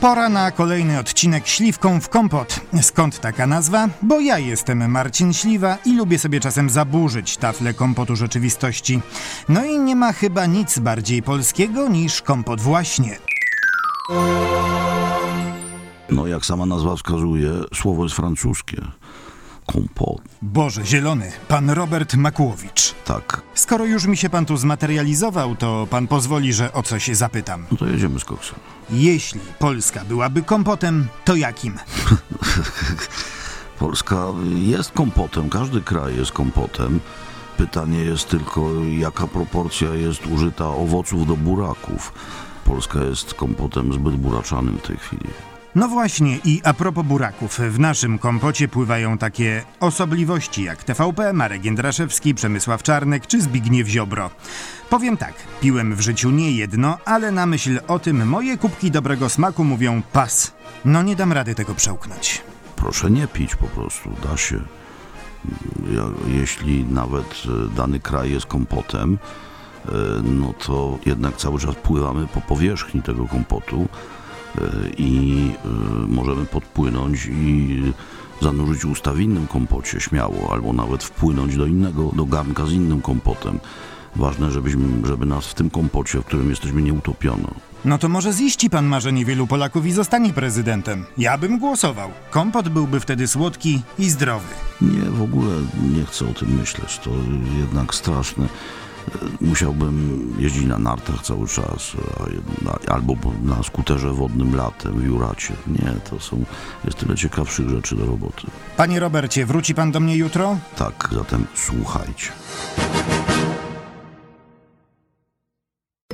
Pora na kolejny odcinek Śliwką w kompot. Skąd taka nazwa? Bo ja jestem Marcin Śliwa i lubię sobie czasem zaburzyć taflę kompotu rzeczywistości. No i nie ma chyba nic bardziej polskiego niż kompot właśnie. No, jak sama nazwa wskazuje, słowo jest francuskie. Kompot. Boże, zielony, pan Robert Makłowicz. Tak. Skoro już mi się pan tu zmaterializował, to pan pozwoli, że o coś zapytam. No to jedziemy z koksem. Jeśli Polska byłaby kompotem, to jakim? Polska jest kompotem, każdy kraj jest kompotem. Pytanie jest tylko, jaka proporcja jest użyta owoców do buraków. Polska jest kompotem zbyt buraczanym w tej chwili. No właśnie, i a propos buraków, w naszym kompocie pływają takie osobliwości jak TVP, Marek Jędraszewski, Przemysław Czarnek czy Zbigniew Ziobro. Powiem tak, piłem w życiu nie jedno, ale na myśl o tym moje kubki dobrego smaku mówią pas. No nie dam rady tego przełknąć. Proszę nie pić po prostu, da się. Jeśli nawet e, dany kraj jest kompotem, e, no to jednak cały czas pływamy po powierzchni tego kompotu i e, możemy podpłynąć i zanurzyć usta w innym kompocie śmiało, albo nawet wpłynąć do innego, do garnka z innym kompotem. Ważne, żebyśmy, żeby nas w tym kompocie, w którym jesteśmy, nie utopiono. No to może ziści pan marzenie wielu Polaków i zostanie prezydentem. Ja bym głosował. Kompot byłby wtedy słodki i zdrowy. Nie, w ogóle nie chcę o tym myśleć. To jednak straszne. Musiałbym jeździć na nartach cały czas, albo na skuterze wodnym latem w Juracie. Nie, to są, jest tyle ciekawszych rzeczy do roboty. Panie Robercie, wróci pan do mnie jutro? Tak, zatem słuchajcie.